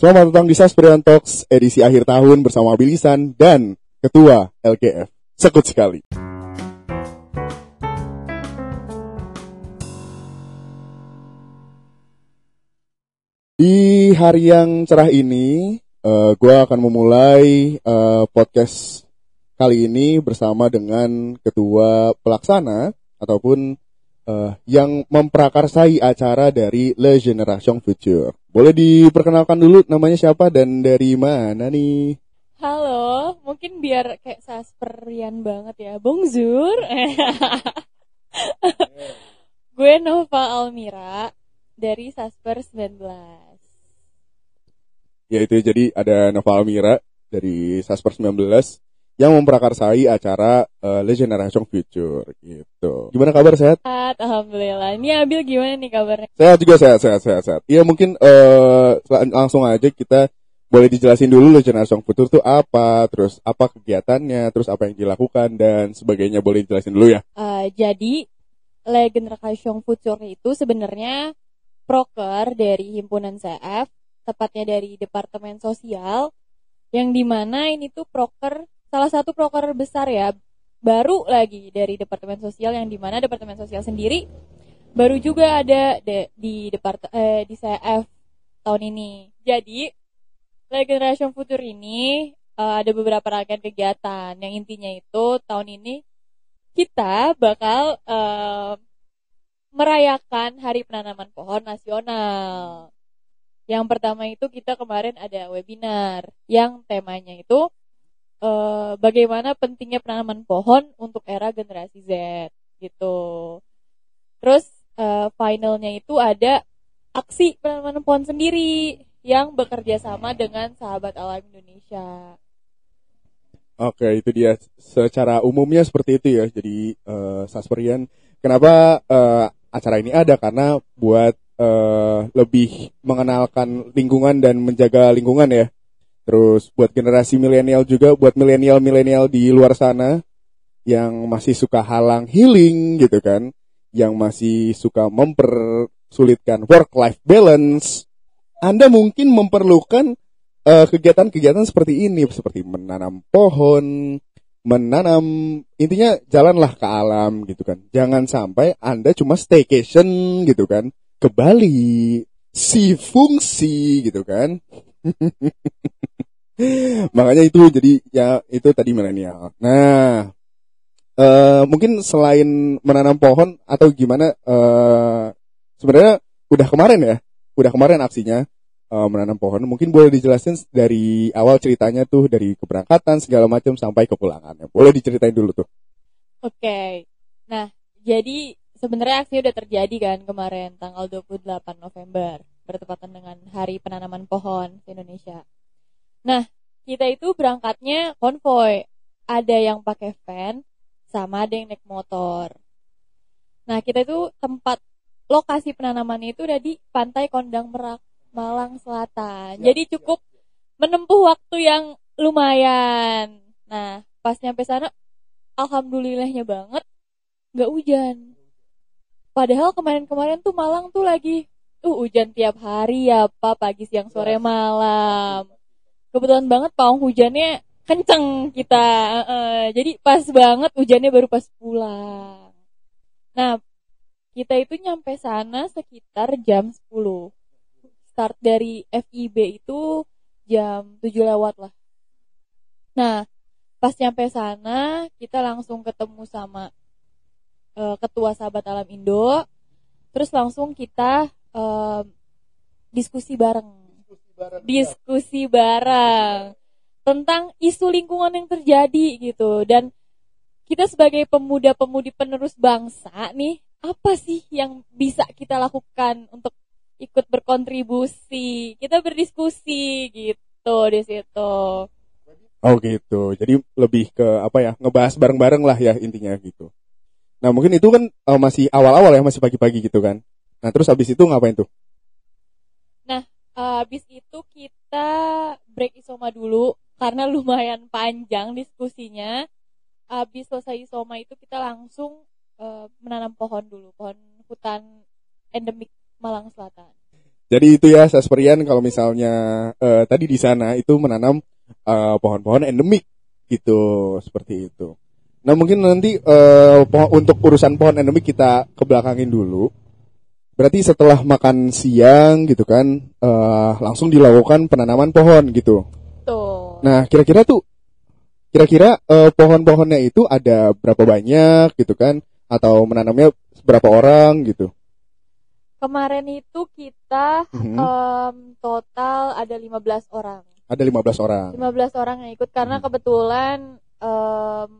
Selamat datang di Sasperian Talks edisi akhir tahun bersama Bilisan dan Ketua LKF. Sekut sekali. Di hari yang cerah ini, uh, gue akan memulai uh, podcast kali ini bersama dengan Ketua Pelaksana ataupun uh, yang memprakarsai acara dari Le Generation Future. Boleh diperkenalkan dulu namanya siapa dan dari mana nih? Halo, mungkin biar kayak sasperian banget ya. Bonjour. Gue Nova Almira dari Sasper 19. Ya itu jadi ada Nova Almira dari Sasper 19 yang memprakarsai acara uh, Le Generation Future gitu. Gimana kabar sehat? Sehat, alhamdulillah. Ini Abil gimana nih kabarnya? Sehat juga sehat sehat sehat sehat. Iya mungkin uh, langsung aja kita boleh dijelasin dulu Le Generation Future itu apa, terus apa kegiatannya, terus apa yang dilakukan dan sebagainya boleh dijelasin dulu ya. Uh, jadi Le Generation Future itu sebenarnya proker dari himpunan CF, tepatnya dari Departemen Sosial, yang di mana ini tuh proker salah satu proker besar ya, baru lagi dari Departemen Sosial yang di mana Departemen Sosial sendiri baru juga ada de, di depart eh, di CF tahun ini. Jadi Le Generation Future ini uh, ada beberapa rangkaian kegiatan yang intinya itu tahun ini kita bakal uh, merayakan Hari Penanaman Pohon Nasional. Yang pertama itu kita kemarin ada webinar yang temanya itu uh, bagaimana pentingnya penanaman pohon untuk era generasi Z gitu. Terus uh, finalnya itu ada aksi penanaman pohon sendiri yang bekerja sama dengan sahabat alam Indonesia. Oke, itu dia. Secara umumnya seperti itu ya. Jadi uh, Sasperian, kenapa uh, acara ini ada? Karena buat uh, lebih mengenalkan lingkungan dan menjaga lingkungan ya. Terus buat generasi milenial juga, buat milenial-milenial di luar sana yang masih suka halang healing gitu kan, yang masih suka mempersulitkan work-life balance anda mungkin memerlukan kegiatan kegiatan-kegiatan seperti ini, seperti menanam pohon, menanam intinya jalanlah ke alam gitu kan. Jangan sampai Anda cuma staycation gitu kan, ke Bali, si fungsi gitu kan. Makanya itu jadi ya itu tadi milenial. Nah, uh, mungkin selain menanam pohon atau gimana uh, sebenarnya udah kemarin ya udah kemarin aksinya uh, menanam pohon. Mungkin boleh dijelasin dari awal ceritanya tuh dari keberangkatan segala macam sampai ke pulangannya. Boleh diceritain dulu tuh. Oke. Okay. Nah, jadi sebenarnya aksi udah terjadi kan kemarin tanggal 28 November bertepatan dengan Hari Penanaman Pohon di Indonesia. Nah, kita itu berangkatnya konvoy. Ada yang pakai van sama ada yang naik motor. Nah, kita itu tempat lokasi penanamannya itu udah di Pantai Kondang Merak, Malang Selatan. Jadi cukup menempuh waktu yang lumayan. Nah, pas nyampe sana, alhamdulillahnya banget, nggak hujan. Padahal kemarin-kemarin tuh Malang tuh lagi tuh hujan tiap hari ya, Pak, pagi, siang, sore, malam. Kebetulan banget pawang hujannya kenceng kita. Uh, jadi pas banget hujannya baru pas pulang. Nah, kita itu nyampe sana sekitar jam 10 start dari FIB itu jam 7 lewat lah nah pas nyampe sana kita langsung ketemu sama uh, ketua sahabat alam Indo terus langsung kita uh, diskusi bareng bareng, diskusi bareng tentang isu lingkungan yang terjadi gitu. Dan kita sebagai pemuda-pemudi penerus bangsa nih apa sih yang bisa kita lakukan untuk ikut berkontribusi? Kita berdiskusi gitu di situ. Oh gitu. Jadi lebih ke apa ya ngebahas bareng-bareng lah ya intinya gitu. Nah mungkin itu kan uh, masih awal-awal ya masih pagi-pagi gitu kan. Nah terus habis itu ngapain tuh uh, itu kita break isoma dulu karena lumayan panjang diskusinya habis selesai isoma itu kita langsung uh, menanam pohon dulu, pohon hutan endemik Malang Selatan. Jadi itu ya Sasperian kalau misalnya eh, tadi di sana itu menanam eh, pohon-pohon endemik gitu seperti itu. Nah mungkin nanti poho- untuk urusan pohon endemik kita kebelakangin dulu. Berarti setelah makan siang gitu kan eh, langsung dilakukan penanaman pohon gitu. Tuh. Nah kira-kira tuh kira-kira eh, pohon-pohonnya itu ada berapa banyak gitu kan? Atau menanamnya berapa orang gitu? Kemarin itu kita Mhm. em, total ada 15 orang. Ada 15 orang. 15 orang yang ikut karena Hmm. kebetulan em,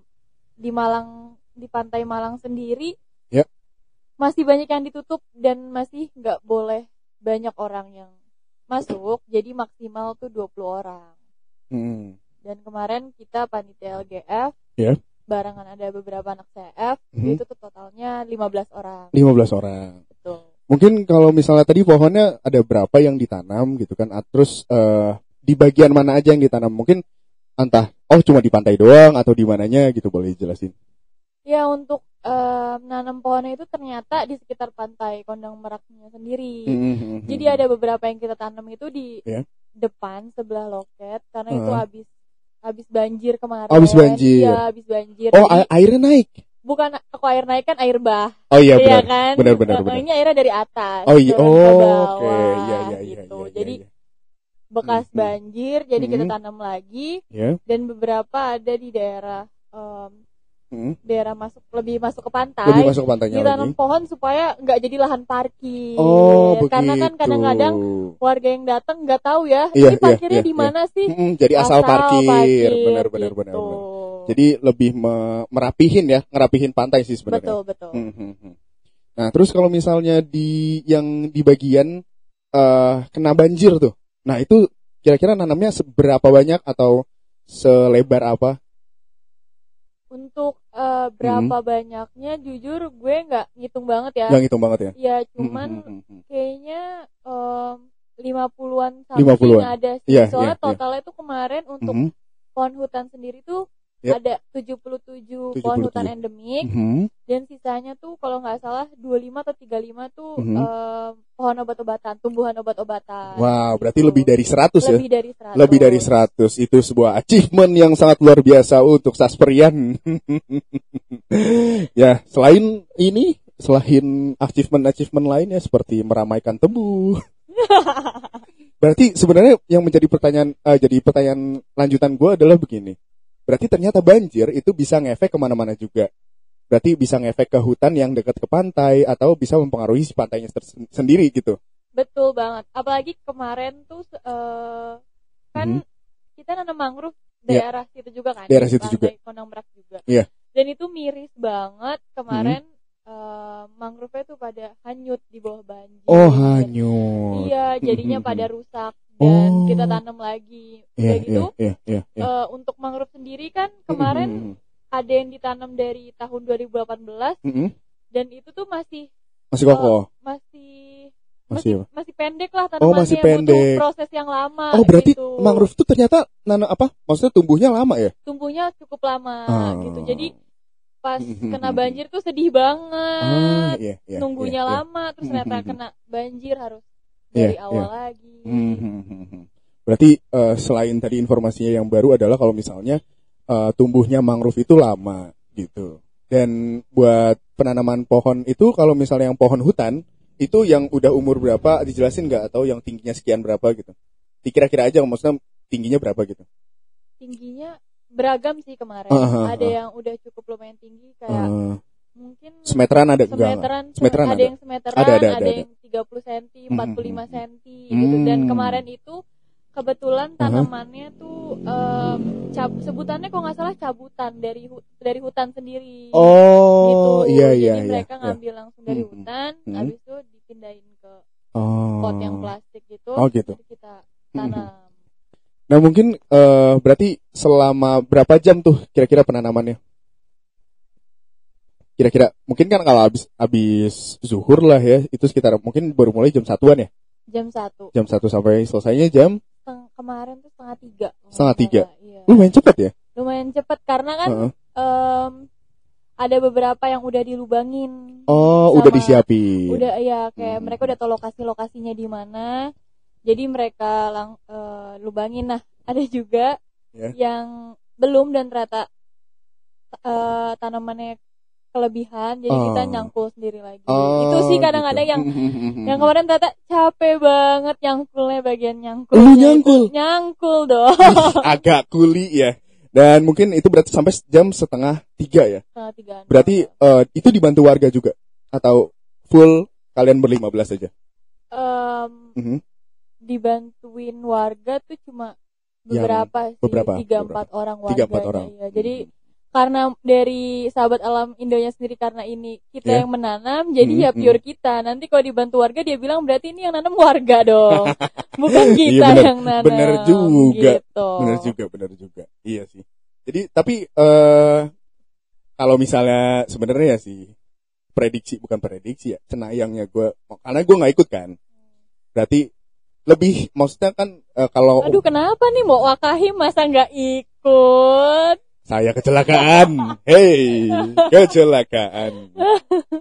di Malang di pantai Malang sendiri. Masih banyak yang ditutup dan masih nggak boleh banyak orang yang masuk jadi maksimal tuh 20 orang Hmm. dan kemarin kita panitia LGF Ya. barengan ada beberapa anak CF Mhm. itu tuh totalnya 15 orang 15 orang. betul Mungkin kalau misalnya tadi pohonnya ada berapa yang ditanam gitu kan, ah, terus eh, di bagian mana aja yang ditanam? Mungkin entah oh cuma di pantai doang atau di mananya gitu boleh jelasin. ya untuk em, nanam pohonnya itu ternyata di sekitar pantai Kondang Meraknya sendiri Mhm. Jadi ada beberapa yang kita tanam itu di Ya. depan sebelah loket karena itu Heeh. habis habis banjir kemarin. Habis banjir. Iya, habis banjir. Oh Jadi, airnya naik. bukan kok air naik kan air bah. Oh iya Iya benar. kan? Benar benar benar. Ini airnya dari atas. Oh iya. Oh ke oke. bawah, Iya iya iya gitu. iya. Jadi iya. bekas Mhm. banjir jadi kita Mhm. tanam lagi Ya. dan beberapa ada di daerah em, Hmm. daerah masuk lebih masuk ke pantai. Lebih masuk ke pantainya ditanam lagi. pohon supaya nggak jadi lahan parkir. Oh begitu. Karena kan kadang-kadang warga yang datang nggak tahu ya Iya, ini iya, parkirnya iya, di mana sih Mm-mm, jadi asal, parkir. Benar benar gitu. benar. Jadi lebih me- merapihin ya, ngerapihin pantai sih sebenarnya. betul betul Hmm, hmm, hmm. Nah, terus kalau misalnya di yang di bagian eh kena banjir tuh. Nah, itu kira-kira nanamnya seberapa banyak atau selebar apa? Untuk eh, berapa banyaknya jujur gue nggak ngitung banget ya Yang hitung banget ya. ya Hmm, cuman hmm, hmm, hmm. kayaknya lima puluhan 50-an. ada sih Iya, soalnya iya, iya. totalnya tuh kemarin untuk Mhm, pohon hutan sendiri tuh Yap. ada 77 pohon 77. hutan endemik mhm. dan sisanya tuh kalau nggak salah 25 atau 35 tuh Mhm. em, pohon obat-obatan, tumbuhan obat-obatan. Wow, berarti Gitu. lebih dari 100 ya. lebih dari 100. Lebih dari 100 itu sebuah achievement yang sangat luar biasa untuk Sasperian. ya, selain ini, selain achievement-achievement lainnya seperti meramaikan tebu. Berarti sebenarnya yang menjadi pertanyaan eh, jadi pertanyaan lanjutan gue adalah begini. Berarti ternyata banjir itu bisa ngefek ke mana-mana juga. Berarti bisa ngefek ke hutan yang dekat ke pantai atau bisa mempengaruhi si pantainya sendiri gitu. Betul banget. Apalagi kemarin tuh eh, kan Mhm. kita nanam mangrove Iya. daerah situ juga kan. Daerah situ juga. Kondang Merak juga. Iya. Dan itu miris banget kemarin eh, mangrove-nya tuh pada hanyut di bawah banjir. Oh, hanyut. Iya, jadinya Mhm. pada rusak dan Oh. kita tanam lagi. Iya, Udah iya, gitu iya, iya, iya. eh, untuk mangrove sendiri kan kemarin Mhm, ada yang ditanam dari tahun 2018 mhm, mhm. dan itu tuh masih Masih kokoh. masih Masih masih apa? masih pendek lah Oh, tanamannya masih butuh pendek. proses yang lama Oh, berarti gitu. mangrove tuh ternyata nanam apa? Maksudnya tumbuhnya lama ya? tumbuhnya cukup lama Ah. gitu jadi pas kena banjir tuh sedih banget iya, iya. nunggunya iya, iya. lama terus ternyata kena banjir harus Iya, dari awal iya. lagi Hmm, hmm, hmm, hmm. Berarti eh, selain tadi informasinya yang baru adalah kalau misalnya eh, tumbuhnya mangrove itu lama gitu. Dan buat penanaman pohon itu kalau misalnya yang pohon hutan itu yang udah umur berapa dijelasin nggak atau yang tingginya sekian berapa gitu? Dikira-kira aja maksudnya tingginya berapa gitu? tingginya beragam sih kemarin ah, ada ah. yang udah cukup lumayan tinggi kayak Eh, mungkin semeteran ada enggak? semeteran, Semeteran ada, ada. yang semeteran, Ada, ada, ada, ada, yang 30 cm, 45 Hmm. cm gitu. Dan Hmm. kemarin itu kebetulan Aha. tanamannya tuh em, cab- sebutannya kok nggak salah cabutan dari hu- dari hutan sendiri. Oh, gitu. iya iya Jadi iya. mereka iya. ngambil langsung dari Hmm. hutan, Hmm. habis itu dipindahin ke Oh. pot yang plastik gitu. Oh, gitu. Terus kita Hmm. tanam. Nah mungkin eh, berarti selama berapa jam tuh kira-kira penanamannya? Kira-kira mungkin kan kalau habis habis zuhur lah ya itu sekitar mungkin baru mulai jam satuan ya Jam satu. jam satu sampai selesainya jam Seteng- kemarin tuh setengah tiga. Setengah tiga? Iya. lumayan cepet ya. Lumayan cepet karena kan Heeh. em, ada beberapa yang udah dilubangin. Oh, Sama- udah disiapin. Udah ya kayak Hmm. mereka udah tahu lokasi-lokasinya di mana. Jadi mereka lang eh, lubangin. Nah, ada juga Ya. yang belum dan ternyata eh, tanamannya kelebihan jadi Oh. kita nyangkul sendiri lagi. Oh, Itu sih kadang-kadang gitu. yang yang kemarin ternyata capek banget nyangkulnya bagian nyangkul. Lu nyangkul? Nyangkul dong. agak kuli ya. Dan mungkin itu berarti sampai jam setengah tiga ya. Setengah tigaan. Berarti eh, itu dibantu warga juga atau full kalian berlima belas saja? Em, Mhm. dibantuin warga tuh cuma Yang beberapa sih beberapa, tiga empat orang warga Tiga, empat orang. ya. jadi karena dari sahabat alam Indonya sendiri karena ini kita Ya. yang menanam jadi Hmm, ya pure kita nanti kalau dibantu warga dia bilang berarti ini yang nanam warga dong bukan kita Iya, bener. yang nanam Bener juga. gitu. Bener juga, bener juga. Iya sih. Jadi tapi eh kalau misalnya sebenarnya ya sih prediksi bukan prediksi ya cenayangnya gue karena gue nggak ikut kan. Berarti lebih maksudnya kan eh, kalau aduh kenapa nih mau wakahi masa nggak ikut saya kecelakaan, hey kecelakaan.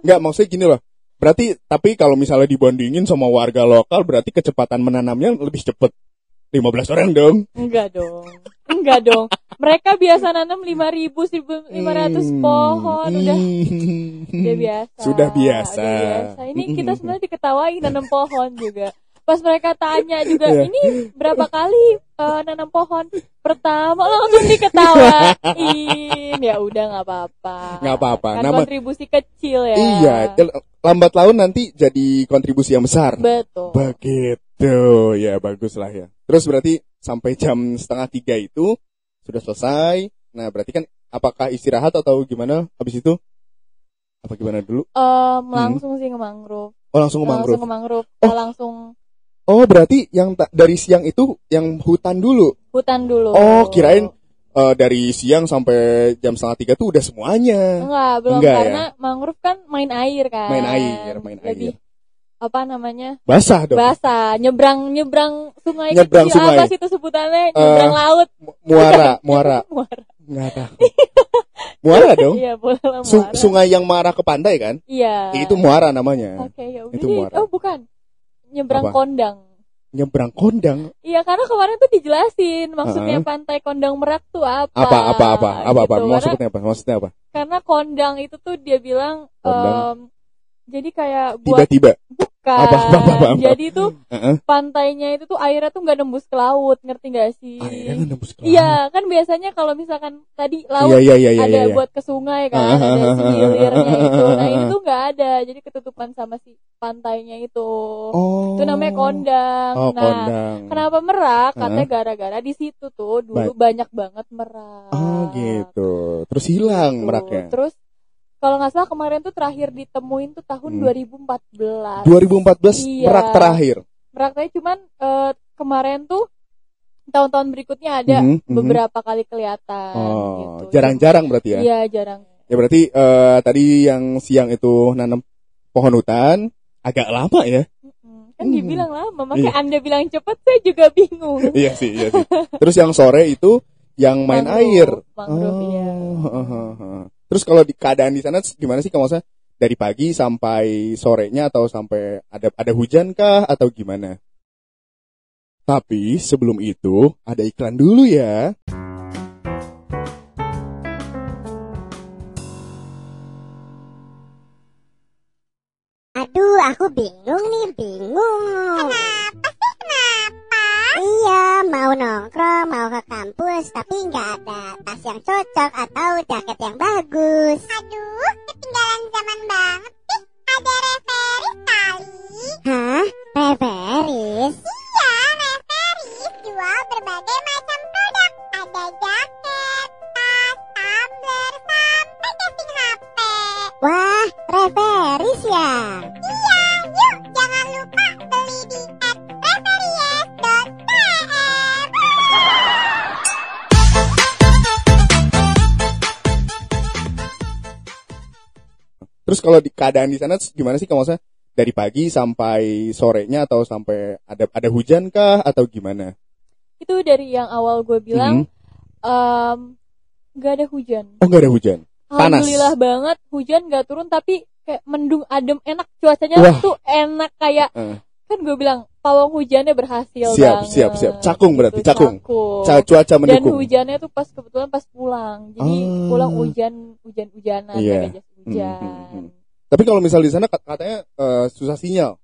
Nggak maksudnya gini loh. Berarti tapi kalau misalnya dibandingin sama warga lokal berarti kecepatan menanamnya lebih cepet 15 orang dong. enggak dong enggak dong mereka biasa nanam lima ribu lima ratus Hmm, pohon udah hmm. Udah biasa. Sudah biasa. Udah biasa. Ini kita sebenarnya diketawain nanam pohon juga. Pas mereka tanya juga, Iya. ini berapa kali eh, nanam pohon? Pertama langsung diketawain. Ya udah nggak apa-apa. Nggak apa-apa. Kan Nama- kontribusi kecil ya. Iya, lambat laun nanti jadi kontribusi yang besar. Betul. Begitu, ya bagus lah ya. Terus berarti sampai jam setengah tiga itu sudah selesai. Nah berarti kan apakah istirahat atau gimana habis itu? Apa gimana dulu? Em, langsung sih ke mangrove. Oh langsung ke mangrove. Langsung ke mangrove. Oh. Langsung Oh berarti yang dari siang itu yang hutan dulu. hutan dulu. Oh kirain eh, dari siang sampai jam setengah tiga tuh udah semuanya. Enggak, belum Enggak ya? karena mangrove kan main air kan. Main air, main Lebih air. apa namanya? Basah dong. basah nyebrang nyebrang sungai Nyebrang kecil sungai. apa sih itu sebutannya nyebrang laut Mu- Muara, muara. muara Nggak tahu. muara dong. iya boleh lah Su- muara sungai yang marah ke pantai kan? iya Itu muara namanya. oke ya udah Itu muara. oh bukan nyebrang Apa? kondang Nyebrang kondang. iya karena kemarin tuh dijelasin maksudnya Heeh. pantai kondang merak tuh apa Apa apa apa apa apa Gitu. maksudnya karena, apa? Maksudnya apa? karena kondang itu tuh dia bilang Kondang. em, jadi kayak buat Tiba-tiba. Bukan Apa, apa, apa, apa. jadi tuh Heeh. pantainya itu tuh airnya tuh nggak nembus ke laut ngerti gak sih Airnya kan nembus ke laut. Iya, kan biasanya kalau misalkan tadi laut Iya iya iya iya. ada iya. buat ke sungai kan, ah, ada si hilirnya itu. ah, Nah, ah, ini tuh nggak ada, jadi ketutupan sama si pantainya itu. Oh. Itu namanya kondang. Oh, nah, kondang. kenapa merak? Katanya gara-gara di situ tuh dulu banyak banget merak. Oh gitu. Terus hilang Tuh. meraknya. Terus kalau nggak salah kemarin tuh terakhir ditemuin tuh tahun Hmm. 2014. 2014 Iya. merak terakhir. Meraknya cuman eh, kemarin tuh tahun-tahun berikutnya ada Mhm, mhm. beberapa kali kelihatan Oh, gitu. jarang-jarang berarti ya. Iya, jarang. Ya berarti eh, tadi yang siang itu nanam pohon hutan agak lama ya. Kan Hmm. dibilang lama, makanya Iya. Anda bilang cepet saya juga bingung. iya sih, iya sih. Terus yang sore itu yang main Mangrove, air. mangrove, iya. Terus kalau di keadaan di sana gimana sih kalau maksudnya dari pagi sampai sorenya atau sampai ada ada hujan kah atau gimana? Tapi sebelum itu ada iklan dulu ya. Aduh, aku bingung nih, bingung. Kenapa sih, kenapa? Iya, mau nongkrong, mau ke kampus, tapi nggak ada tas yang cocok atau jaket yang bagus. Aduh, ketinggalan zaman banget sih. Ada referis kali. Hah? Referis? Iya, referis jual berbagai macam produk. Ada jaket, tas, tumbler, sampai casing HP. Wah, referis ya? Iya, yuk jangan lupa beli di Terus kalau di keadaan di sana gimana sih kalau maksudnya dari pagi sampai sorenya atau sampai ada ada hujan kah atau gimana? Itu dari yang awal gue bilang em, nggak ada hujan. Oh nggak ada hujan. Panas. alhamdulillah banget hujan nggak turun tapi kayak mendung adem enak cuacanya Wah. tuh enak kayak Eh. Kan gue bilang pawang hujannya berhasil Siap, banget. siap, siap. Cakung berarti, Gitu, cakung. cakung. Ca- cuaca dan mendukung. hujannya tuh pas kebetulan pas pulang jadi Ah. pulang hujan hujan hujanan Iya. pakai jas hujan Hmm, hmm, hmm. Tapi kalau misal di sana kat- katanya eh, susah sinyal.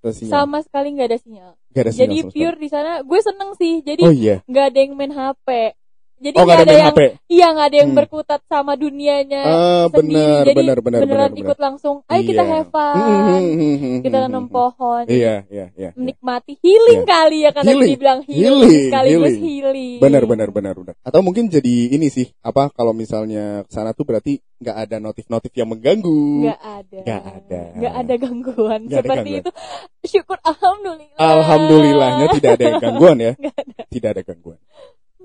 Sinyal. sama sekali nggak ada sinyal Nggak ada sinyal jadi pure di sana gue seneng sih jadi sekali. Oh nggak ada yang main HP jadi Oh nggak ada main yang HP. iya nggak ada yang Hmm. berkutat sama dunianya Ah sendiri. benar jadi benar benar beneran benar. ikut langsung ayo kita Iya. have fun Hmm, hmm, hmm, kita hmm. pohon Iya iya iya. menikmati healing Iya. kali ya karena Healing. dibilang healing, Healing, sekaligus healing. healing. Benar benar benar benar. Atau mungkin jadi ini sih apa kalau misalnya sana tuh berarti nggak ada notif-notif yang mengganggu. Nggak ada. Nggak ada. Nggak ada gangguan ada seperti gangguan. itu. Syukur alhamdulillah. Alhamdulillahnya tidak ada yang gangguan ya. Nggak ada. Tidak ada gangguan.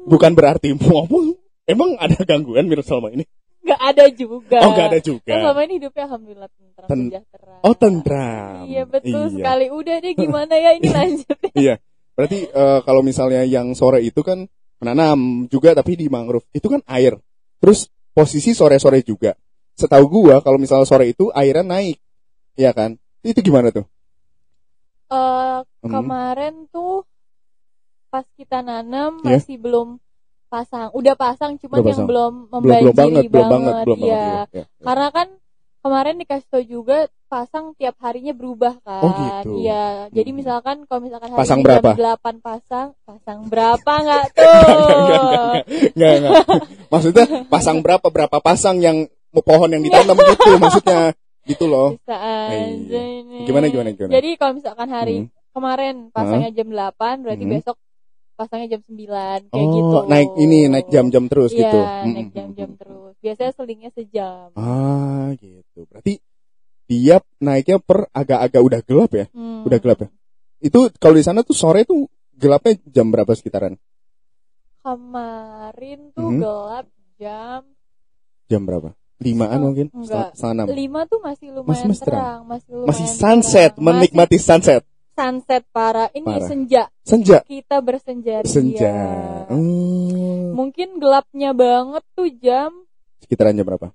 Bukan berarti ngomong emang ada gangguan Mir selama ini. Nggak ada juga. Oh nggak ada Kan juga. selama ini hidupnya alhamdulillah tentram Ten- sejahtera. Oh tentram. Iya betul Iya. sekali. Udah deh gimana ya ini lanjut. Iya. Berarti eh, kalau misalnya yang sore itu kan menanam juga tapi di mangrove itu kan air. Terus posisi sore-sore juga. Setahu gua kalau misalnya sore itu airnya naik. Iya kan? Itu gimana tuh? Eh, Hmm. kemarin tuh pas kita nanam Iya. masih belum pasang. Udah pasang cuman Udah yang pasang. belum Belum membanjiri belum banget, belum banget, belum banget. Iya, iya. Karena kan kemarin dikasih tau juga pasang tiap harinya berubah kan. Oh, gitu. Iya. Jadi Hmm. misalkan kalau misalkan hari Pasang ini berapa? jam 8 pasang, pasang berapa nggak tuh? Enggak, enggak. Maksudnya pasang berapa berapa pasang yang pohon yang ditanam gitu maksudnya. Gitu loh. Bisa aja Iya. ini. Gimana, gimana, gimana? Jadi kalau misalkan hari Hmm. kemarin pasangnya jam 8, berarti Hmm. besok pasangnya jam 9 kayak oh, gitu. naik ini naik jam-jam terus Iya, gitu. naik jam-jam mm, mm. terus. Biasanya selingnya sejam. Ah, gitu. Berarti dia naiknya per agak-agak udah gelap ya? Hmm. Udah gelap ya? Itu kalau di sana tuh sore tuh gelapnya jam berapa sekitaran? Kemarin tuh Mhm. gelap jam Jam berapa? Limaan Oh, mungkin? enggak. Setengah enam. 5 tuh masih lumayan Masih- terang. terang, masih lumayan Masih sunset, terang. menikmati. Masih sunset para. Ini Parah. senja. Senja. Kita bersenja. Senja. Hmm. Mungkin gelapnya banget tuh jam Sekitaran jam berapa?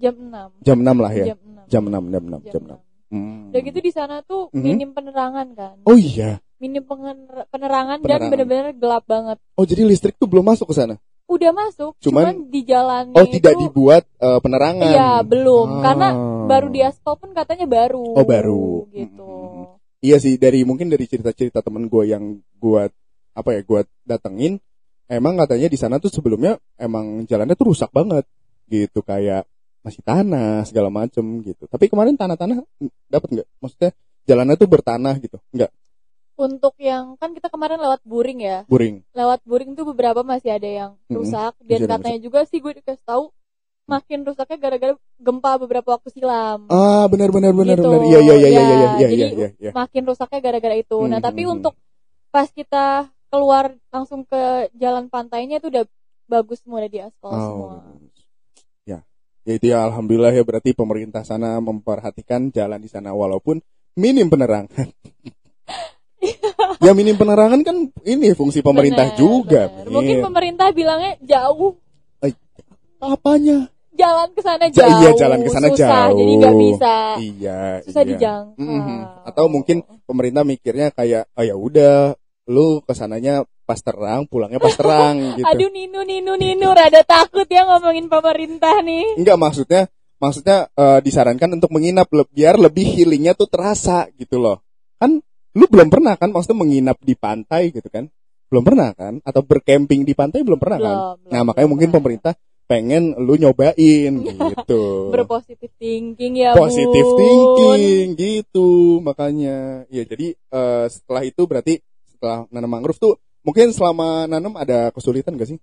jam 6. Jam 6 lah ya. Jam 6. Jam 6, jam 6, jam 6. 6. Hmm. Udah gitu di sana tuh Mhm. minim penerangan kan. Oh iya. Minim pener- penerangan, dan Penerangan. bener-bener gelap banget. Oh jadi listrik tuh belum masuk ke sana. Udah masuk, Cuman- cuman, di jalannya Oh tidak itu dibuat eh, penerangan. Iya, belum. Ah. Karena baru di aspal pun katanya baru. Oh, baru. Gitu. Mm-mm. Iya sih dari mungkin dari cerita-cerita temen gue yang gue apa ya gue datengin emang katanya di sana tuh sebelumnya emang jalannya tuh rusak banget gitu. Kayak masih tanah segala macem gitu. Tapi kemarin tanah-tanah dapat nggak? Maksudnya jalannya tuh bertanah gitu. Nggak? Untuk yang kan kita kemarin lewat buring ya. buring. Lewat buring tuh beberapa masih ada yang rusak. Masih dan ada katanya juga sih gue dikasih tahu makin rusaknya gara-gara gempa beberapa waktu silam. ah benar benar benar Gitu. benar iya iya iya iya iya Ya, iya jadi iya iya iya Makin rusaknya gara-gara itu. Nah, Hmm, tapi hmm, untuk pas kita keluar langsung ke jalan pantainya itu udah bagus semua udah di aspal semua. Oh, ya, ya itu ya alhamdulillah ya berarti pemerintah sana memperhatikan jalan di sana walaupun minim penerangan. ya minim penerangan kan ini fungsi pemerintah Benar, juga. benar. Mungkin pemerintah bilangnya jauh, apanya? Jalan ke sana Ja- jauh. iya, jalan ke sana jauh. Jadi nggak bisa. Iya. Susah iya. dijangkau. Mhm. Atau mungkin pemerintah mikirnya kayak oh ya udah lu ke sananya pas terang pulangnya pas terang gitu. Aduh Ninu Ninu Ninu rada takut ya ngomongin pemerintah nih. Enggak maksudnya maksudnya eh, disarankan untuk menginap biar lebih healingnya tuh terasa gitu loh. Kan lu belum pernah kan maksudnya menginap di pantai gitu kan? Belum pernah kan? Atau bercamping di pantai belum pernah kan? Belum, belum, Nah, makanya belum mungkin pernah. pemerintah pengen lu nyobain gitu. berpositif thinking ya Positive Bun. thinking gitu makanya. Ya jadi eh, setelah itu berarti setelah nanam mangrove tuh mungkin selama nanam ada kesulitan gak sih?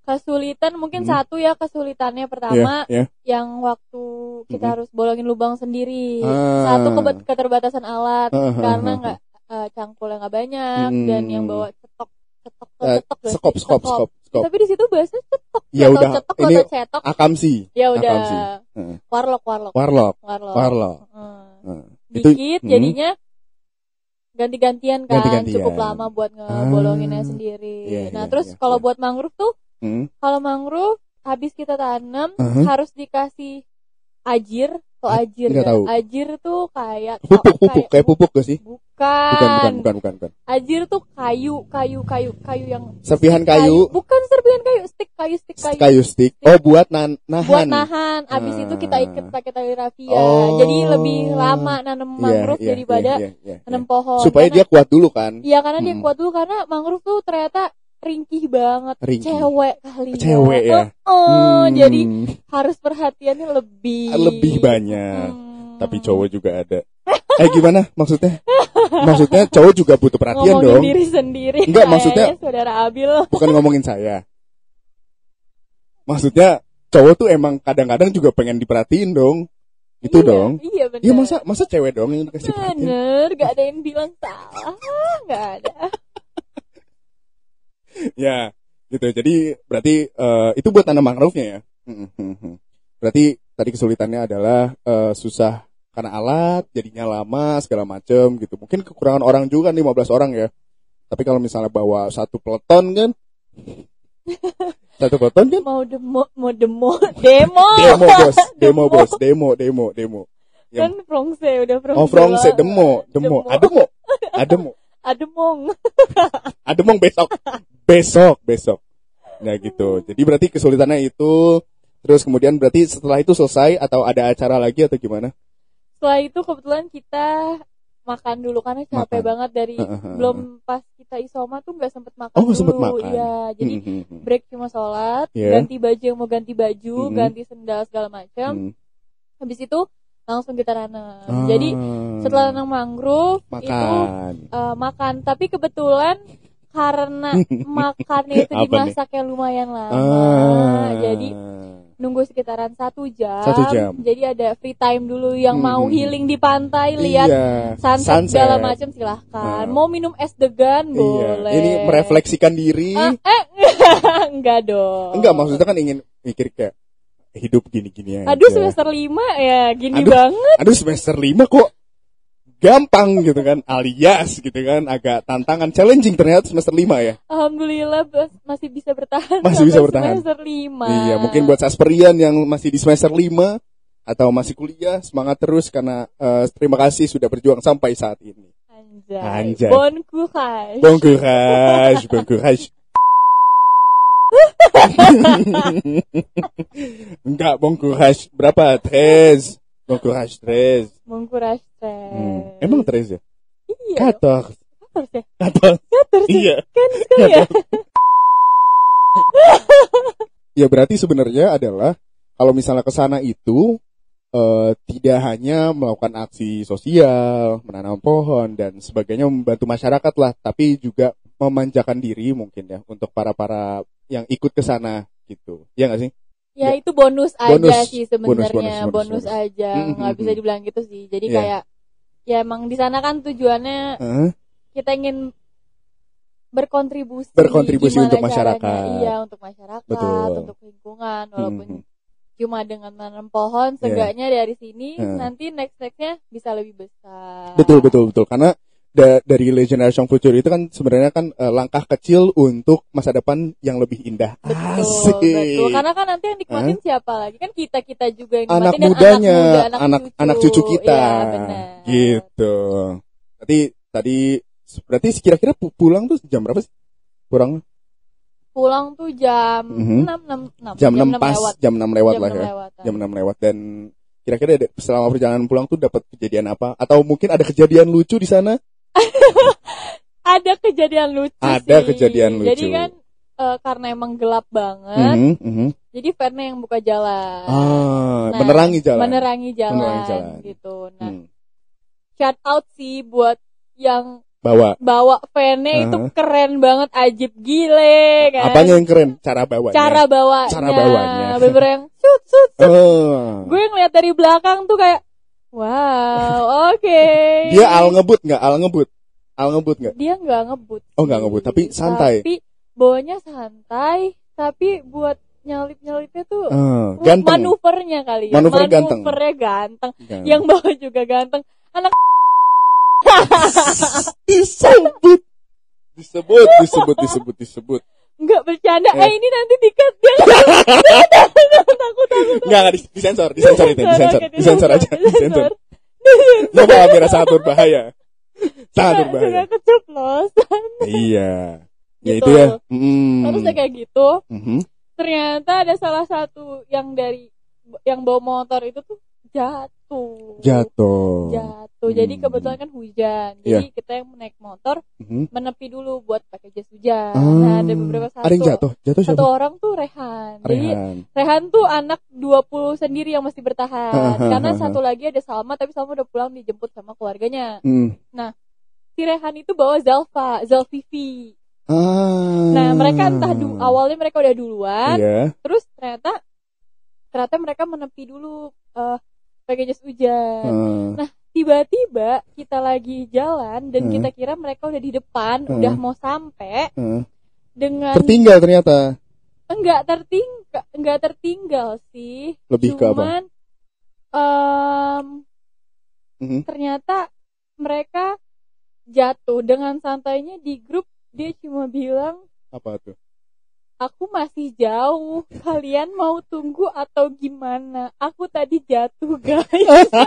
Kesulitan mungkin Hmm. satu ya kesulitannya pertama ya. yang waktu kita Mhm. harus bolongin lubang sendiri. Ah. Satu keterbatasan alat Ah, ah, karena ah, nggak eh, cangkulnya nggak banyak Hmm. dan yang bawa cetok cetok Eh, cetok skop, skop, skop. Tapi di situ bahasanya cetok. Ya Atau udah, cetok ini cetok. Akamsi. Ya udah. Akamsi. Heeh. Warlock warlock. Warlock, Warlock. warlock. Hmm. Itu Dikit hmm. jadinya ganti-gantian kan Ganti-gantian. cukup lama buat ngebolonginnya Ah. sendiri. Iya, nah, iya, terus iya, kalau iya. buat mangrove tuh Hmm. kalau mangrove habis kita tanam Uh-huh. harus dikasih ajir atau ajir nggak ya? tahu. Ajir tuh kayak Pupuk, pupuk, kayak pupuk gak sih? Bukan. Bukan, bukan, bukan, bukan, bukan. Ajir tuh kayu, kayu, kayu, kayu yang Serpihan stick kayu, Bukan serpihan kayu, stick kayu, stick kayu. kayu stick. Oh, buat nan nahan. Buat nahan. Abis Ah. itu kita ikat pakai tali rafia. Oh. Jadi lebih lama nanam Iya, mangrove iya, daripada iya, iya, iya. nanam pohon. Supaya Karena- dia kuat dulu kan. Iya karena dia Mm. kuat dulu karena mangrove tuh ternyata ringkih banget. Ringkih. Cewek kali ya. Cewek ya. Oh, oh, Hmm, jadi harus perhatiannya lebih lebih banyak. Hmm. Tapi cowok juga ada. Eh gimana maksudnya? Maksudnya cowok juga butuh perhatian ngomongin dong. diri sendiri. Enggak, maksudnya- saudara Abil. Bukan ngomongin saya. Maksudnya cowok tuh emang kadang-kadang juga pengen diperhatiin dong. Itu Iya, dong. Iya benar. Iya masa masa cewek dong yang dikasih perhatian? Bener, gak ada yang bilang salah, gak ada. Ya, gitu. Jadi berarti eh, itu buat tanam mangrove-nya ya. Hmm, hmm, hmm. Berarti tadi kesulitannya adalah eh, susah karena alat, jadinya lama segala macem gitu. Mungkin kekurangan orang juga kan 15 orang ya. Tapi kalau misalnya bawa satu peleton kan satu peleton kan Mau demo, mau demo, demo. demo bos, demo bos, demo, demo, demo. Ya. Kan Frongse, udah Frongse. Oh, Frongse demo, demo, ademo, ademo, Ademong. ademong besok, besok, besok. Nah gitu. Jadi berarti kesulitannya itu, terus kemudian berarti setelah itu selesai atau ada acara lagi atau gimana? Setelah itu kebetulan kita makan dulu karena capek Makan. banget dari Heeh. belum pas kita isoma tuh nggak sempet makan Oh, dulu. sempet makan. Iya, jadi Hmm, hmm, hmm. break cuma sholat, Iya. ganti baju yang mau ganti baju, Mhm. ganti sendal segala macam. Hmm. Habis itu langsung kita tanam. Ah, Jadi setelah tanam mangrove itu makan. eh, makan, tapi kebetulan karena makannya itu Apa nih? dimasak yang lumayan lama, Ah. jadi nunggu sekitaran satu jam. Satu jam. Jadi ada free time dulu yang Hmm, mau hmm, healing di pantai, lihat iya. sunset, segala macam silahkan. Ah. Mau minum es degan Iya. boleh. Ini merefleksikan diri. Ah, eh, enggak dong. Enggak, maksudnya kan ingin mikir kayak hidup gini-gini aja. Aduh semester 5 ya gini Aduh. banget. Aduh semester 5 kok gampang gitu kan alias gitu kan agak tantangan challenging ternyata semester 5 ya Alhamdulillah masih bisa bertahan. Masih bisa bertahan. Semester 5. iya mungkin buat sasperian yang masih di semester 5 atau masih kuliah semangat terus karena eh, terima kasih sudah berjuang sampai saat ini Anjay. Anjay. Bon courage. bon courage bon courage enggak bon courage berapa tres bon courage tres Bon courage, Hmm. emang tres ya Iya. kator Kator sih. kator Kator sih. iya Kan sekali ya. ya berarti sebenarnya adalah kalau misalnya ke sana itu eh, tidak hanya melakukan aksi sosial, menanam pohon dan sebagainya membantu masyarakat lah, tapi juga memanjakan diri mungkin ya untuk para para yang ikut ke sana gitu. Ya nggak sih? Ya itu bonus aja Bonus. sih sebenarnya, bonus, bonus, bonus, bonus. aja, nggak mm, bisa dibilang gitu sih. Jadi Iya. kayak ya emang di sana kan tujuannya Heeh. kita ingin berkontribusi Berkontribusi untuk caranya, masyarakat. Iya, untuk masyarakat, Betul. untuk lingkungan walaupun Mhm. cuma dengan menanam pohon seenggaknya dari sini Iya. nanti next nextnya bisa lebih besar. Betul betul betul karena da- dari Le Generation Future itu kan sebenarnya kan eh, langkah kecil untuk masa depan yang lebih indah. Betul, Asik. betul. Karena kan nanti yang nikmatin siapa lagi? Kan kita kita juga yang anak mudanya, anak muda, anak anak cucu kita, Iya, benar. gitu. Berarti tadi berarti kira-kira pu- pulang tuh jam berapa sih? Kurang Pulang tuh jam Mhm. 6, 6, 6, jam 6 pas, lewat. jam 6 lewat jam lah 6 ya. lewatan. Jam 6 lewat dan kira-kira selama perjalanan pulang tuh dapat kejadian apa? Atau mungkin ada kejadian lucu di sana? Ada kejadian lucu Ada sih. kejadian Jadi lucu. kan eh, karena emang gelap banget, Mhm, mhm. jadi fannya yang buka jalan. Ah, Nah, menerangi jalan. Menerangi jalan, Menerangi jalan. gitu. Nah, Hmm. shout out sih buat yang Bawa. bawa fannya itu Uh-huh. keren banget, ajib gile kan. Apanya yang keren? Cara bawanya. cara bawanya. Cara bawanya. Bener yang shoot shoot. shoot. Oh. Gue ngeliat dari belakang tuh kayak wow, oke. Dia al ngebut nggak? Al ngebut. Al ngebut nggak? Dia nggak ngebut. Oh, nggak ngebut, tapi santai. Tapi bawanya santai, tapi buat nyalip-nyalipnya tuh Ah, ganteng. manuvernya kali ya. Manuver ganteng. Manuvernya ganteng. Ganteng. Yang bawa juga ganteng. Anak disebut disebut disebut disebut disebut Enggak bercanda. Eh. Eh, ini nanti dikat dia. takut takut. takut. Enggak, enggak dis- disensor, disensor itu, disensor, disensor aja, disensor. disensor. Coba Amira sangat berbahaya. Sangat berbahaya. suka keceplosan. Iya. Ya Gitu. itu ya. Mm. Terus kayak gitu, Mhm. ternyata ada salah satu yang dari yang bawa motor itu tuh jatuh. Jatuh. Jatuh. Jadi Hmm. kebetulan kan hujan. Jadi kita yang naik motor Mhm. menepi dulu buat pakai jas hujan. Ah, Nah, ada beberapa satu. Ada yang jatuh. Jatuh Satu orang tuh Rehan. Jadi Rehan. Rehan tuh anak 20 sendiri yang masih bertahan. Hahaha. Karena satu lagi ada Salma tapi Salma udah pulang dijemput sama keluarganya. Hmm. Si Rehan itu bawa Zalfa, Zalvivi. Ah. Nah, mereka entah awalnya mereka udah duluan, Iya. terus ternyata ternyata mereka menepi dulu eh pakai jas hujan. Ah. Tiba-tiba kita lagi jalan dan Hmm. kita kira mereka udah di depan, Hmm. udah mau sampai Ah. dengan Tertinggal ternyata. enggak tertinggal, enggak tertinggal sih. Lebih ke apa? Cuman em, Mhm. ternyata mereka jatuh dengan santainya di grup dia cuma bilang Apa tuh? Aku masih jauh kalian mau tunggu atau gimana aku tadi jatuh guys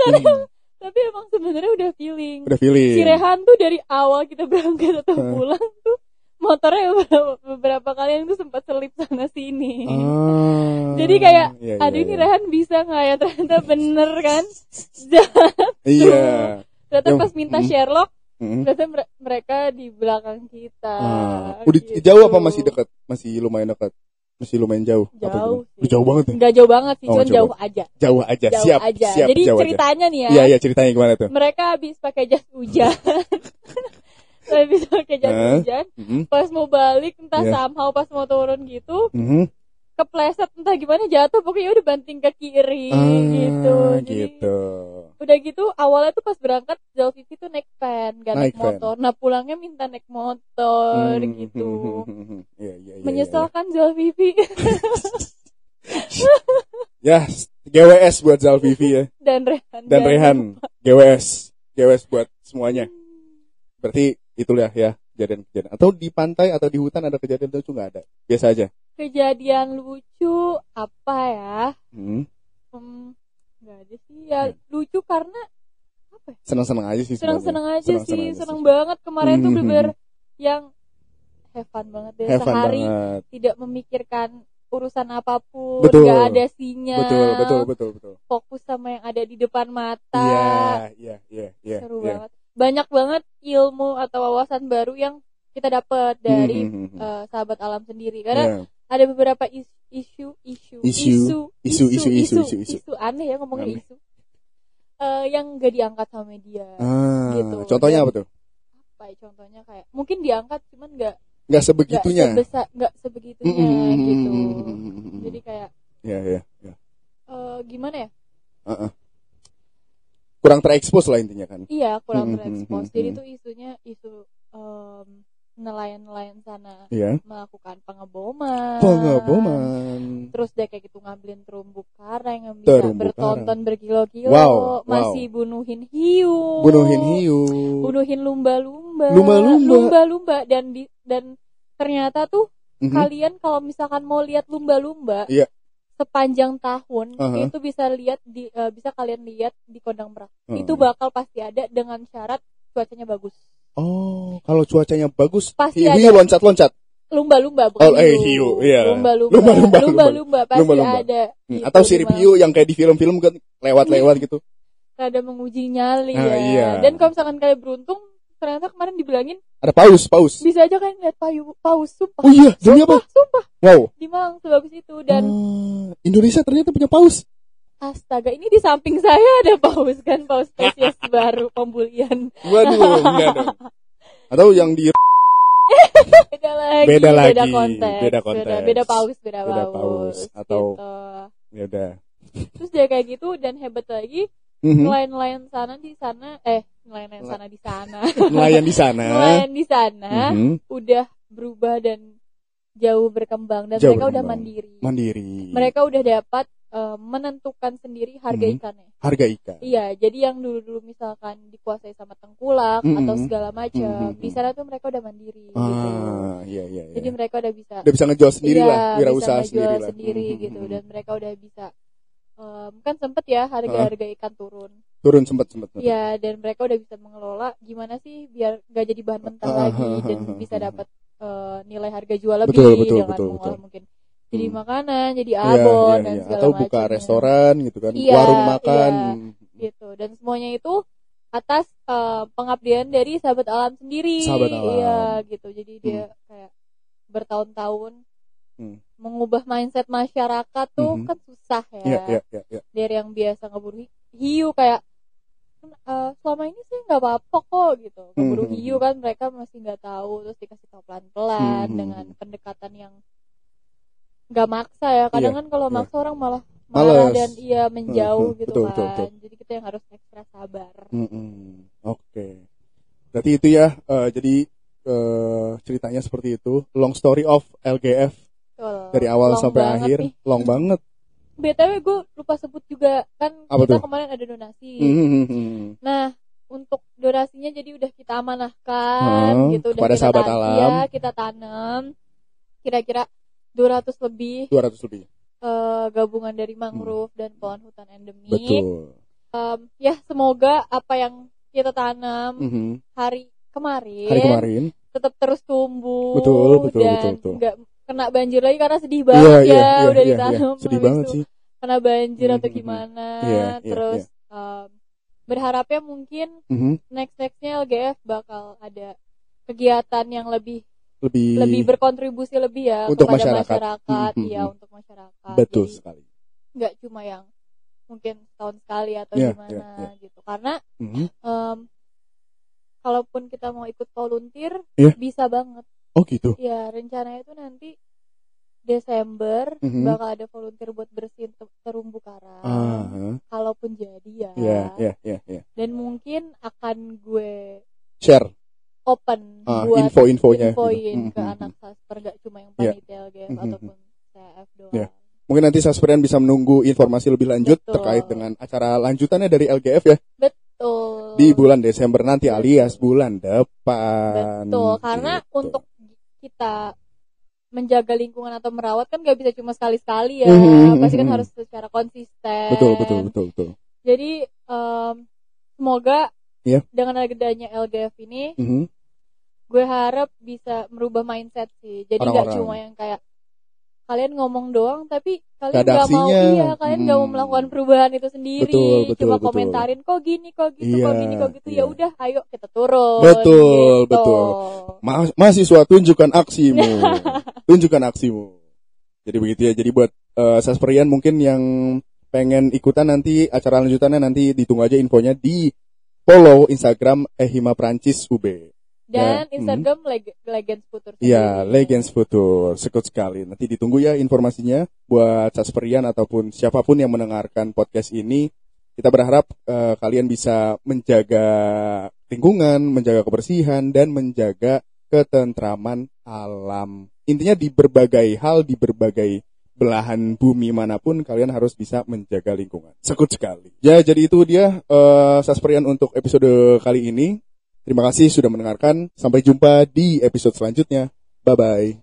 Hmm. tapi emang sebenarnya udah feeling Udah feeling. si Rehan tuh dari awal kita berangkat atau Hmm. pulang tuh motornya beberapa, beberapa kali yang tuh sempat selip sana sini Ah. Jadi kayak, Iya, iya, aduh ini iya. Rehan bisa nggak ya ternyata bener kan Iya. ternyata pas minta mm. Sherlock Mhm. ternyata mere- mereka di belakang kita Ah. Udah gitu. jauh apa masih dekat? Masih lumayan dekat. Masih lumayan jauh. Apa Jauh? Udah jauh banget ya. nggak jauh banget sih Oh, cuman jauh jauh aja Jauh aja. jauh siap. aja Siap. jadi jauh aja. ceritanya nih ya Iya, iya ceritanya gimana tuh? mereka habis pakai jas hujan habis pakai jas hujan pas mau balik entah Iya. somehow pas mau turun gitu Mhm. Kepleset entah gimana jatuh pokoknya udah banting ke kiri Ah, gitu Jadi, gitu. udah gitu awalnya tuh pas berangkat Zalvivi tuh naik van gak naik, Naik van. motor nah pulangnya minta naik motor Hmm, gitu hmm, hmm, hmm. Iya, iya, iya, menyesalkan Zalvivi iya. Ya, GWS buat Zalvivi ya dan Rehan dan Rehan. GWS. GWS buat semuanya. Berarti itulah ya kejadian-kejadian. Atau di pantai atau di hutan ada kejadian lucu nggak ada? Biasa aja. Kejadian lucu apa ya Hmm. hmm, nggak ada sih ya Ya. lucu karena apa ya Senang-senang aja sih. senang-senang sebenarnya. aja Senang-senang sih aja senang banget kemarin tuh Hmm, bener hmm, yang have fun banget deh Have sehari banget. tidak memikirkan urusan apa pun Betul. nggak ada sinyal Betul, betul, betul, betul. fokus sama yang ada di depan mata Iya, iya, iya, iya. seru iya. banget banyak banget ilmu atau wawasan baru yang kita dapat dari Hmm, hmm, hmm, hmm. eh, sahabat alam sendiri karena Iya. Ada beberapa is- isu isu Isu. Isu, isu, isu, isu, isu. aneh ya ngomongnya Aneh. isu Eh, yang gak diangkat sama media Ah, gitu. contohnya Dan- apa tuh? apa ya contohnya kayak mungkin diangkat cuman nggak Nggak nggak sebegitunya. sebesar nggak sebegitunya Mm, mm, gitu mm, mm, mm, mm. jadi kayak Iya, iya, iya. eh, gimana ya Heeh. Kurang terekspos lah intinya kan. iya kurang mm, terekspos mm, jadi mm. tuh isunya isu em, nelayan-nelayan sana Iya. melakukan pengeboman Pengeboman. terus dia kayak gitu ngambilin terumbu karang yang bisa Terumbu bertonton berkilo-kilo Wow, wow. masih bunuhin hiu Bunuhin hiu. bunuhin lumba-lumba Lumba-lumba. lumba-lumba dan di, dan ternyata tuh Mhm. kalian kalau misalkan mau lihat lumba-lumba Iya. sepanjang tahun Aha. itu bisa lihat di eh, bisa kalian lihat di kondang merak Heeh. itu bakal pasti ada dengan syarat cuacanya bagus Oh, kalau cuacanya bagus, Pasti hiu, ada. loncat-loncat. lumba-lumba bukan Oh, eh, hiu, iya. lumba-lumba Lumba-lumba, lumba-lumba pasti Lumba-lumba. ada Hmm, Gitu, Atau sirip hiu yang kayak di film-film kan lewat-lewat gitu. rada menguji nyali Ah, ya iya. dan kalau misalkan kalian beruntung ternyata kemarin dibilangin Ada paus, paus. bisa aja kalian lihat payu paus sumpah Oh iya, demi apa? sumpah Wow. di Malang sebagus itu dan Ah, Indonesia ternyata punya paus. Astaga, ini di samping saya ada paus kan, paus spesies baru pembulian. Waduh, enggak dong. Atau yang di Beda lagi, Beda lagi, beda konteks, beda konteks. beda, beda paus, beda, Beda paus, paus, atau- gitu. ya udah. Terus dia kayak gitu dan hebat lagi, Mhm. nelayan-nelayan sana di sana, eh nelayan sana di sana, Nelayan di sana. nelayan di sana Mhm. udah berubah dan jauh berkembang dan Jauh mereka udah berkembang. mandiri. Mandiri. Mereka udah dapat eh, menentukan sendiri harga Mhm. ikannya. Harga ikan. Iya, jadi yang dulu-dulu misalkan dikuasai sama tengkulak Mhm. atau segala macam, Mhm. di sana tuh mereka udah mandiri gitu. Ah, iya iya iya. Jadi mereka udah bisa Udah bisa ngejual sendiri iya, lah, wirausaha sendiri lah. sendiri Mhm, gitu dan mereka udah bisa em, kan sempet ya harga-harga ikan turun. Turun sempat sempat. Iya, dan mereka udah bisa mengelola gimana sih biar gak jadi bahan mentah Ah, lagi ah, ah, dan ah, bisa dapat eh, nilai harga jual lebih Betul, betul, dengan betul, mengolah betul. mungkin jadi Hmm. makanan, jadi Iya, abon iya, dan iya. segala Atau buka macamnya. restoran gitu kan, Iya, warung makan. iya. gitu dan semuanya itu atas eh, pengabdian dari sahabat alam sendiri Sahabat alam. iya gitu jadi dia kayak bertahun-tahun Hmm. mengubah mindset masyarakat tuh Mhm. kan susah ya Iya iya iya iya. dari yang biasa ngeburu hi- hiu kayak "Eh, selama ini sih nggak apa-apa kok gitu ngeburu Mhm. hiu kan mereka masih nggak tahu terus dikasih tahu pelan-pelan Mhm. dengan pendekatan yang nggak maksa ya kadang Iya, kan kalau iya. maksa orang malah marah Males. dan iya menjauh Mhm, gitu betul, kan betul, betul. jadi kita yang harus ekstra sabar Mm-mm. Oke. Berarti itu ya. eh, jadi eh, ceritanya seperti itu. Long story of LGF Betul. dari awal Long sampai akhir. nih. Long banget. btw gue lupa sebut juga kan Apa kita tuh? kemarin ada donasi Mhm. Nah, untuk donasinya jadi udah kita amanahkan Hmm, gitu udah kepada kita sahabat alam. iya, kita tanam kira-kira 200 lebih 200 lebih. eh, gabungan dari mangrove dan pohon hutan endemik. Hmm. Betul. Em, ya, semoga apa yang kita tanam Mhm. hari kemarin, Hari kemarin. tetap terus tumbuh Betul, betul, dan betul, betul. nggak kena banjir lagi karena sedih banget iya ya iya udah iya, ditanam iya. Sedih banget itu sih. kena banjir atau Mhm. gimana Iya, iya, terus em, berharapnya mungkin Mhm. next nextnya LGF bakal ada kegiatan yang lebih Lebih lebih berkontribusi lebih ya Untuk kepada masyarakat. masyarakat, iya mhm. untuk masyarakat betul Jadi sekali. nggak cuma yang mungkin tahun sekali atau Iya, gimana iya, iya. gitu karena Mhm. em, kalaupun kita mau ikut volunteer Iya. bisa banget Oh gitu. ya rencananya itu nanti Desember Mhm. bakal ada volunteer buat bersihin te- terumbu karang Ah, kalaupun jadi ya iya iya iya iya. dan mungkin akan gue Share open ah, buat info-infonya. gitu. infoin ke Mhm. anak sasper gak cuma yang Iya. panitia LGF Mhm. ataupun CF doang Iya. Mungkin nanti Sasperian bisa menunggu informasi lebih lanjut Betul. terkait dengan acara lanjutannya dari LGF ya betul di bulan Desember nanti Betul. alias bulan depan. betul karena Gitu. untuk kita menjaga lingkungan atau merawat kan gak bisa cuma sekali-sekali ya Mhm, pasti kan harus secara konsisten betul betul betul betul. jadi em, semoga Iya. dengan adanya LGF ini Mhm. Gue harap bisa merubah mindset sih jadi nggak cuma yang kayak kalian ngomong doang tapi kalian Nggak nggak mau iya kalian nggak mau Hmm. melakukan perubahan itu sendiri Betul, betul, cuma betul. komentarin kok gini kok gitu Iya, kok gini kok gitu iya. ya udah ayo kita turun Betul, gitu. betul. Ma- mahasiswa tunjukkan aksimu. tunjukkan aksimu. Jadi begitu ya. Jadi buat eh, Sasperian mungkin yang pengen ikutan nanti acara lanjutannya nanti ditunggu aja infonya di follow Instagram Ehima Prancis UB. Dan Ya, Instagram leg- Legends Futur Iya. Legends Futur, sekut sekali. Nanti ditunggu ya informasinya buat Sasperian ataupun siapa pun yang mendengarkan podcast ini. Kita berharap eh, kalian bisa menjaga lingkungan, menjaga kebersihan, dan menjaga ketentraman alam. Intinya di berbagai hal, di berbagai belahan bumi mana pun kalian harus bisa menjaga lingkungan. Sekut sekali. Ya, jadi itu dia eh, Sasperian untuk episode kali ini. Terima kasih sudah mendengarkan. Sampai jumpa di episode selanjutnya. Bye bye.